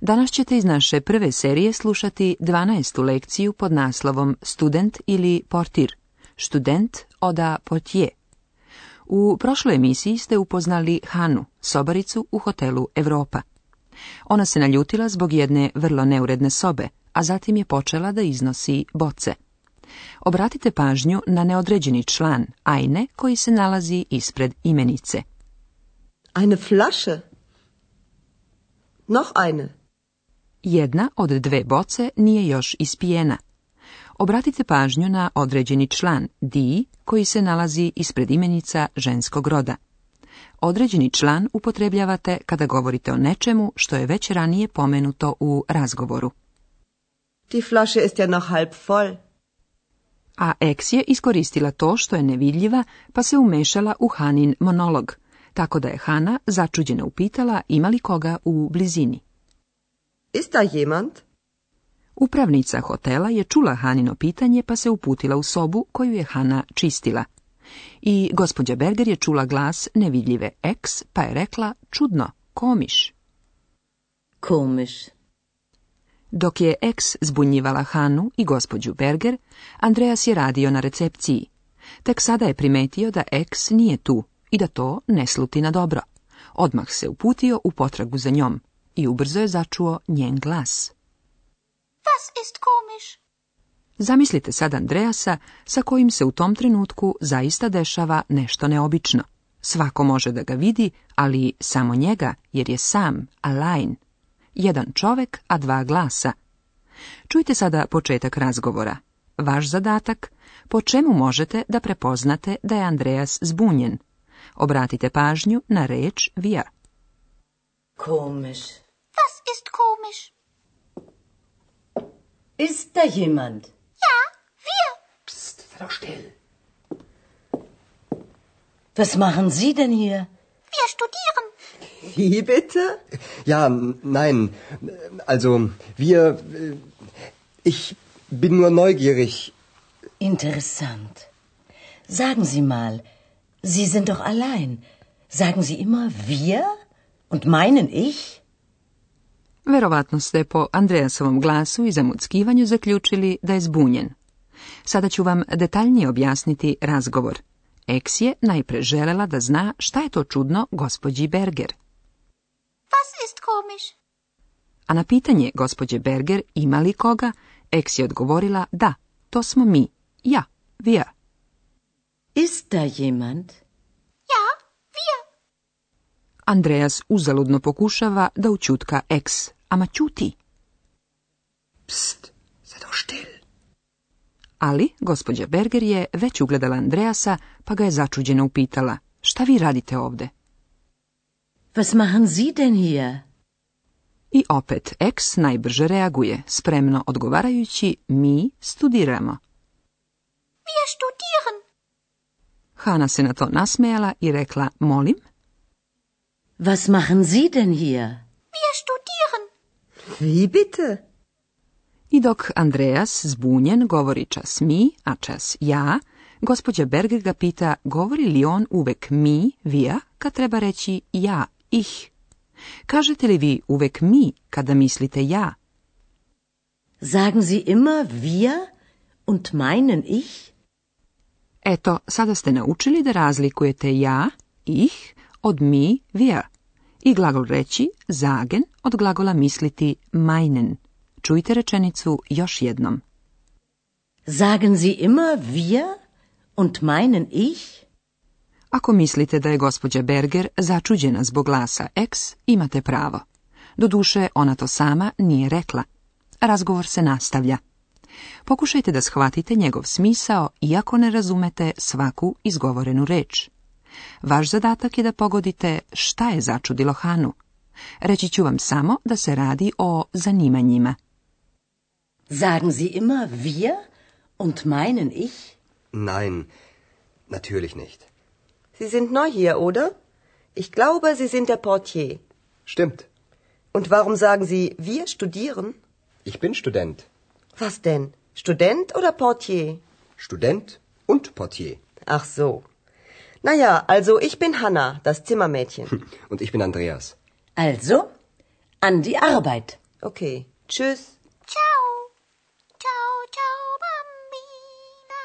Danas ćete iz naše prve serije slušati 12. lekciju pod naslovom Student ili portir. Student oda potje U prošloj emisiji ste upoznali Hanu, sobaricu u hotelu Europa. Ona se naljutila zbog jedne vrlo neuredne sobe, a zatim je počela da iznosi boce. Obratite pažnju na neodređeni član ajne koji se nalazi ispred imenice. Eine Flasche Noch eine. Jedna od dve boce nije još ispijena. Obratite pažnju na određeni član di koji se nalazi ispred imenica ženskog roda. Određeni član upotrebljavate kada govorite o nečemu što je već ranije pomenuto u razgovoru. Die Flasche ist ja noch halb voll. A Eks je iskoristila to što je nevidljiva pa se umešala u Hanin monolog tako da je Hana začuđeno upitala ima li koga u blizini. Ist jemand? Upravnica hotela je čula Hanino pitanje pa se uputila u sobu koju je Hana čistila. I gospođa Berger je čula glas nevidljive eks pa je rekla čudno, komiš. Komiš. Dok je eks zbunjivala Hanu i gospođu Berger, Andreas je radio na recepciji. Tek sada je primetio da eks nije tu, i da to ne sluti na dobro. Odmah se uputio u potragu za njom i ubrzo je začuo njen glas. Was ist komisch? Zamislite sad Andreasa sa kojim se u tom trenutku zaista dešava nešto neobično. Svako može da ga vidi, ali samo njega, jer je sam, alajn. Jedan čovek, a dva glasa. Čujte sada početak razgovora. Vaš zadatak, po čemu možete da prepoznate da je Andreas zbunjen – Obratite pažnju na reč wir. Komisch. Was ist komisch? Ist da jemand? Ja, wir. Psst, sei doch still. Was machen Sie denn hier? Wir studieren. Wie bitte? Ja, nein. Also, wir. Ich bin nur neugierig. Interessant. Sagen Sie mal, Sie sind doch allein. Sagen Sie immer wir und meinen ich? Verovatno ste po Andreasovom glasu i zamuckivanju zaključili da je zbunjen. Sada ću vam detaljnije objasniti razgovor. Eks je najpre želela da zna šta je to čudno gospođi Berger. Was ist komisch? A na pitanje gospođe Berger ima li koga, Eks je odgovorila da, to smo mi, ja, wir. Ist da jemand? Ja, wir. Andreas uzaludno pokušava da učutka eks, ama čuti. Pst, sad still. Ali gospođa Berger je već ugledala Andreasa, pa ga je začuđeno upitala. Šta vi radite ovde? Was machen Sie denn hier? I opet, ex najbrže reaguje, spremno odgovarajući mi studiramo. Wir studiramo. Hana se na to nasmejala i rekla, molim. Was machen Sie denn hier? Wir studieren. Wie bitte? I dok Andreas zbunjen govori čas mi, a čas ja, gospođa Berger ga pita govori li on uvek mi, via, kad treba reći ja, ih. Kažete li vi uvek mi kada mislite ja? Sagen Sie immer wir und meinen ich? Eto, sada ste naučili da razlikujete ja, ih, od mi, wir. I glagol reći, zagen, od glagola misliti, meinen. Čujte rečenicu još jednom. Sagen Sie immer wir und meinen ich? Ako mislite da je gospođa Berger začuđena zbog glasa ex, imate pravo. Doduše, ona to sama nije rekla. Razgovor se nastavlja. Pokušajte da shvatite njegov smisao iako ne razumete svaku izgovorenu reč. Vaš zadatak je da pogodite šta je začudilo Hanu. Reći ću vam samo da se radi o zanimanjima. Sagen Sie immer wir und meinen ich? Nein, natürlich nicht. Sie sind neu hier, oder? Ich glaube, Sie sind der Portier. Stimmt. Und warum sagen Sie, wir studieren? Ich bin Student. Was denn? Student oder Portier? Student und Portier. Ach so. Naja, also ich bin Hanna, das Zimmermädchen. Hm, und ich bin Andreas. Also, an die Arbeit. Okay, tschüss. Ciao. Ciao, ciao, bambina.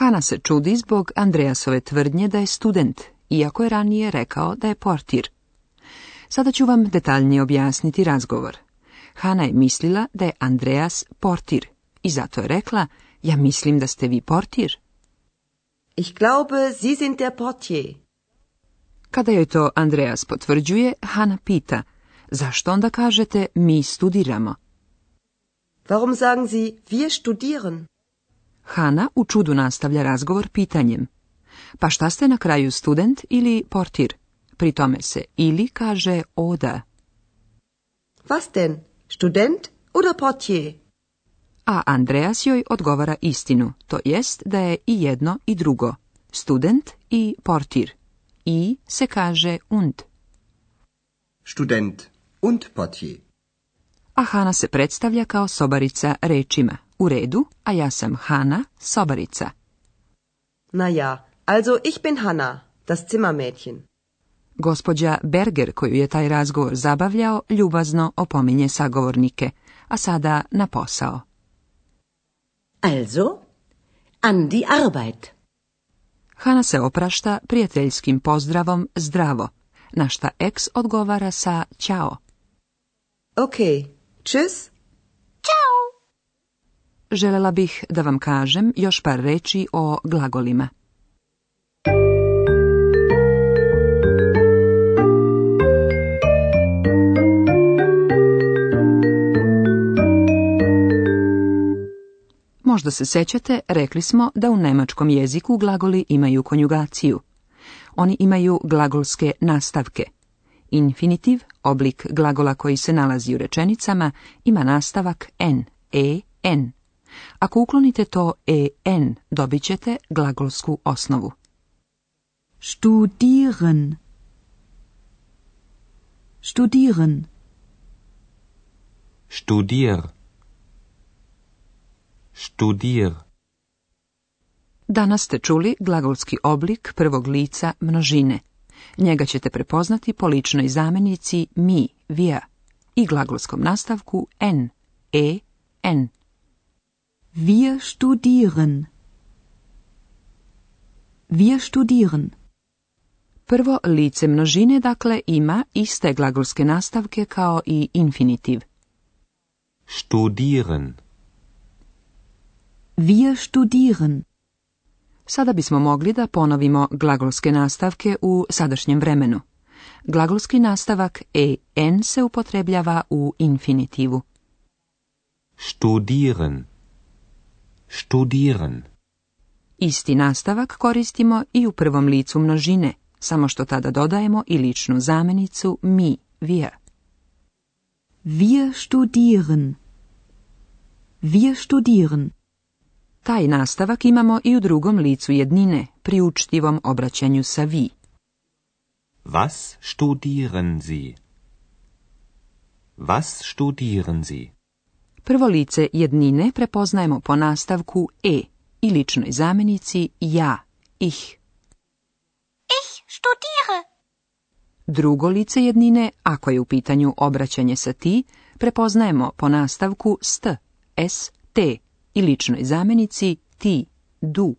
Hanna se čudi zbog Andreasove tvrdnje da je student, iako je ranije rekao da je portir. Sada ću vam detaljnije objasniti razgovor. Hana je mislila da je Andreas portir i zato je rekla, ja mislim da ste vi portir. Ich glaube, Sie sind der portier. Kada joj to Andreas potvrđuje, Hana pita, zašto onda kažete mi studiramo? Warum sagen Sie wir studieren? Hana u čudu nastavlja razgovor pitanjem. Pa šta ste na kraju student ili portir? Pri tome se ili kaže oda. Was denn? Student oder portier? A Andreas joj odgovara istinu, to jest da je i jedno i drugo, student i portir. I se kaže und. Student und portier. A Hana se predstavlja kao sobarica rečima. U redu, a ja sam Hana, sobarica. Na ja, also ich bin Hana, das Zimmermädchen. Gospođa Berger, koju je taj razgovor zabavljao, ljubazno opominje sagovornike, a sada na posao. Also, an die Arbeit. Hana se oprašta prijateljskim pozdravom zdravo, na šta ex odgovara sa ćao. Ok, čes? Ćao! Želela bih da vam kažem još par reći o glagolima. možda se sećate, rekli smo da u nemačkom jeziku glagoli imaju konjugaciju. Oni imaju glagolske nastavke. Infinitiv, oblik glagola koji se nalazi u rečenicama, ima nastavak n, e, n. Ako uklonite to e, en, dobit ćete glagolsku osnovu. Studieren. Studieren. Studier. Studier. Danas ste čuli glagolski oblik prvog lica množine. Njega ćete prepoznati po ličnoj zamenici mi, via i glagolskom nastavku n. e, n. Wir studieren. Wir studieren. Prvo lice množine dakle ima iste glagolske nastavke kao i infinitiv. Studieren. Wir studieren. Sada bismo mogli da ponovimo glagolske nastavke u sadašnjem vremenu. Glagolski nastavak en se upotrebljava u infinitivu. Studieren. Studieren. Isti nastavak koristimo i u prvom licu množine, samo što tada dodajemo i ličnu zamenicu mi, wir. Wir studieren. Wir studieren. Taj nastavak imamo i u drugom licu jednine, pri učtivom obraćanju sa vi. Was studieren Sie? Was studieren Sie? Prvo lice jednine prepoznajemo po nastavku e i ličnoj zamenici ja, IH. Ich studiere. Drugo lice jednine, ako je u pitanju obraćanje sa ti, prepoznajemo po nastavku st, s, t, i ličnoj zamenici ti, du.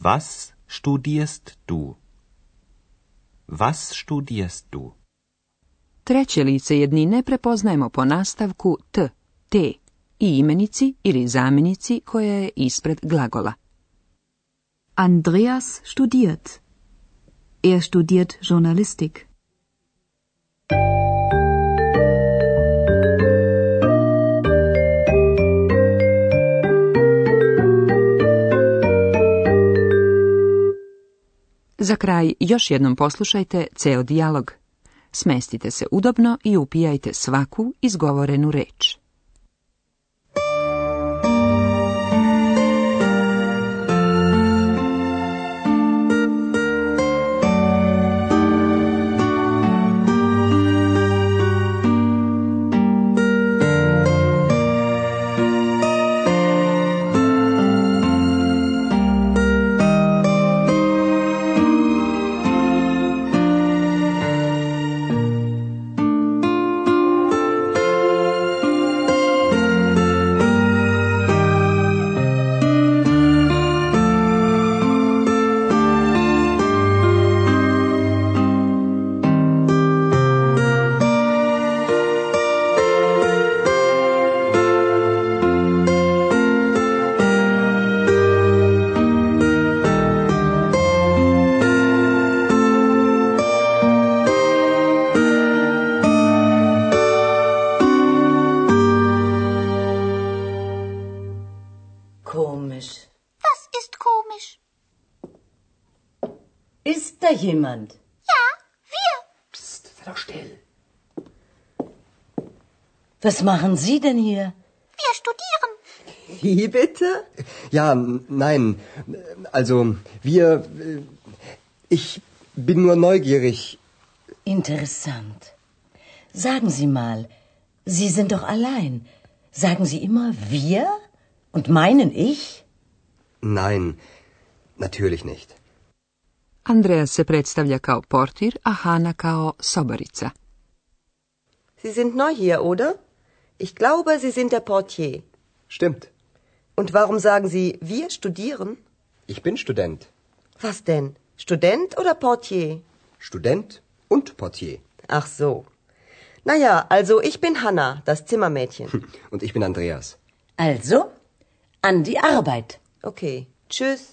Was studierst du? Was studierst du? Treće lice jednine prepoznajemo po nastavku t, te i imenici ili zamenici koja je ispred glagola. Andreas studiert. Er studiert Journalistik. Za kraj još jednom poslušajte ceo dijalog. Smestite se udobno i upijajte svaku izgovorenu reč. jemand? Ja, wir. Psst, sei doch still. Was machen Sie denn hier? Wir studieren. Wie bitte? Ja, nein. Also, wir. Äh, ich bin nur neugierig. Interessant. Sagen Sie mal, Sie sind doch allein. Sagen Sie immer wir und meinen ich? Nein, natürlich nicht. Andreas se predstavlja kao portir, a Hana kao sobarica. Sie sind neu hier, oder? Ich glaube, Sie sind der Portier. Stimmt. Und warum sagen Sie, wir studieren? Ich bin Student. Was denn? Student oder Portier? Student und Portier. Ach so. Naja, also ich bin Hanna, das Zimmermädchen. Hm, und ich bin Andreas. Also, an die Arbeit. Okay. Tschüss.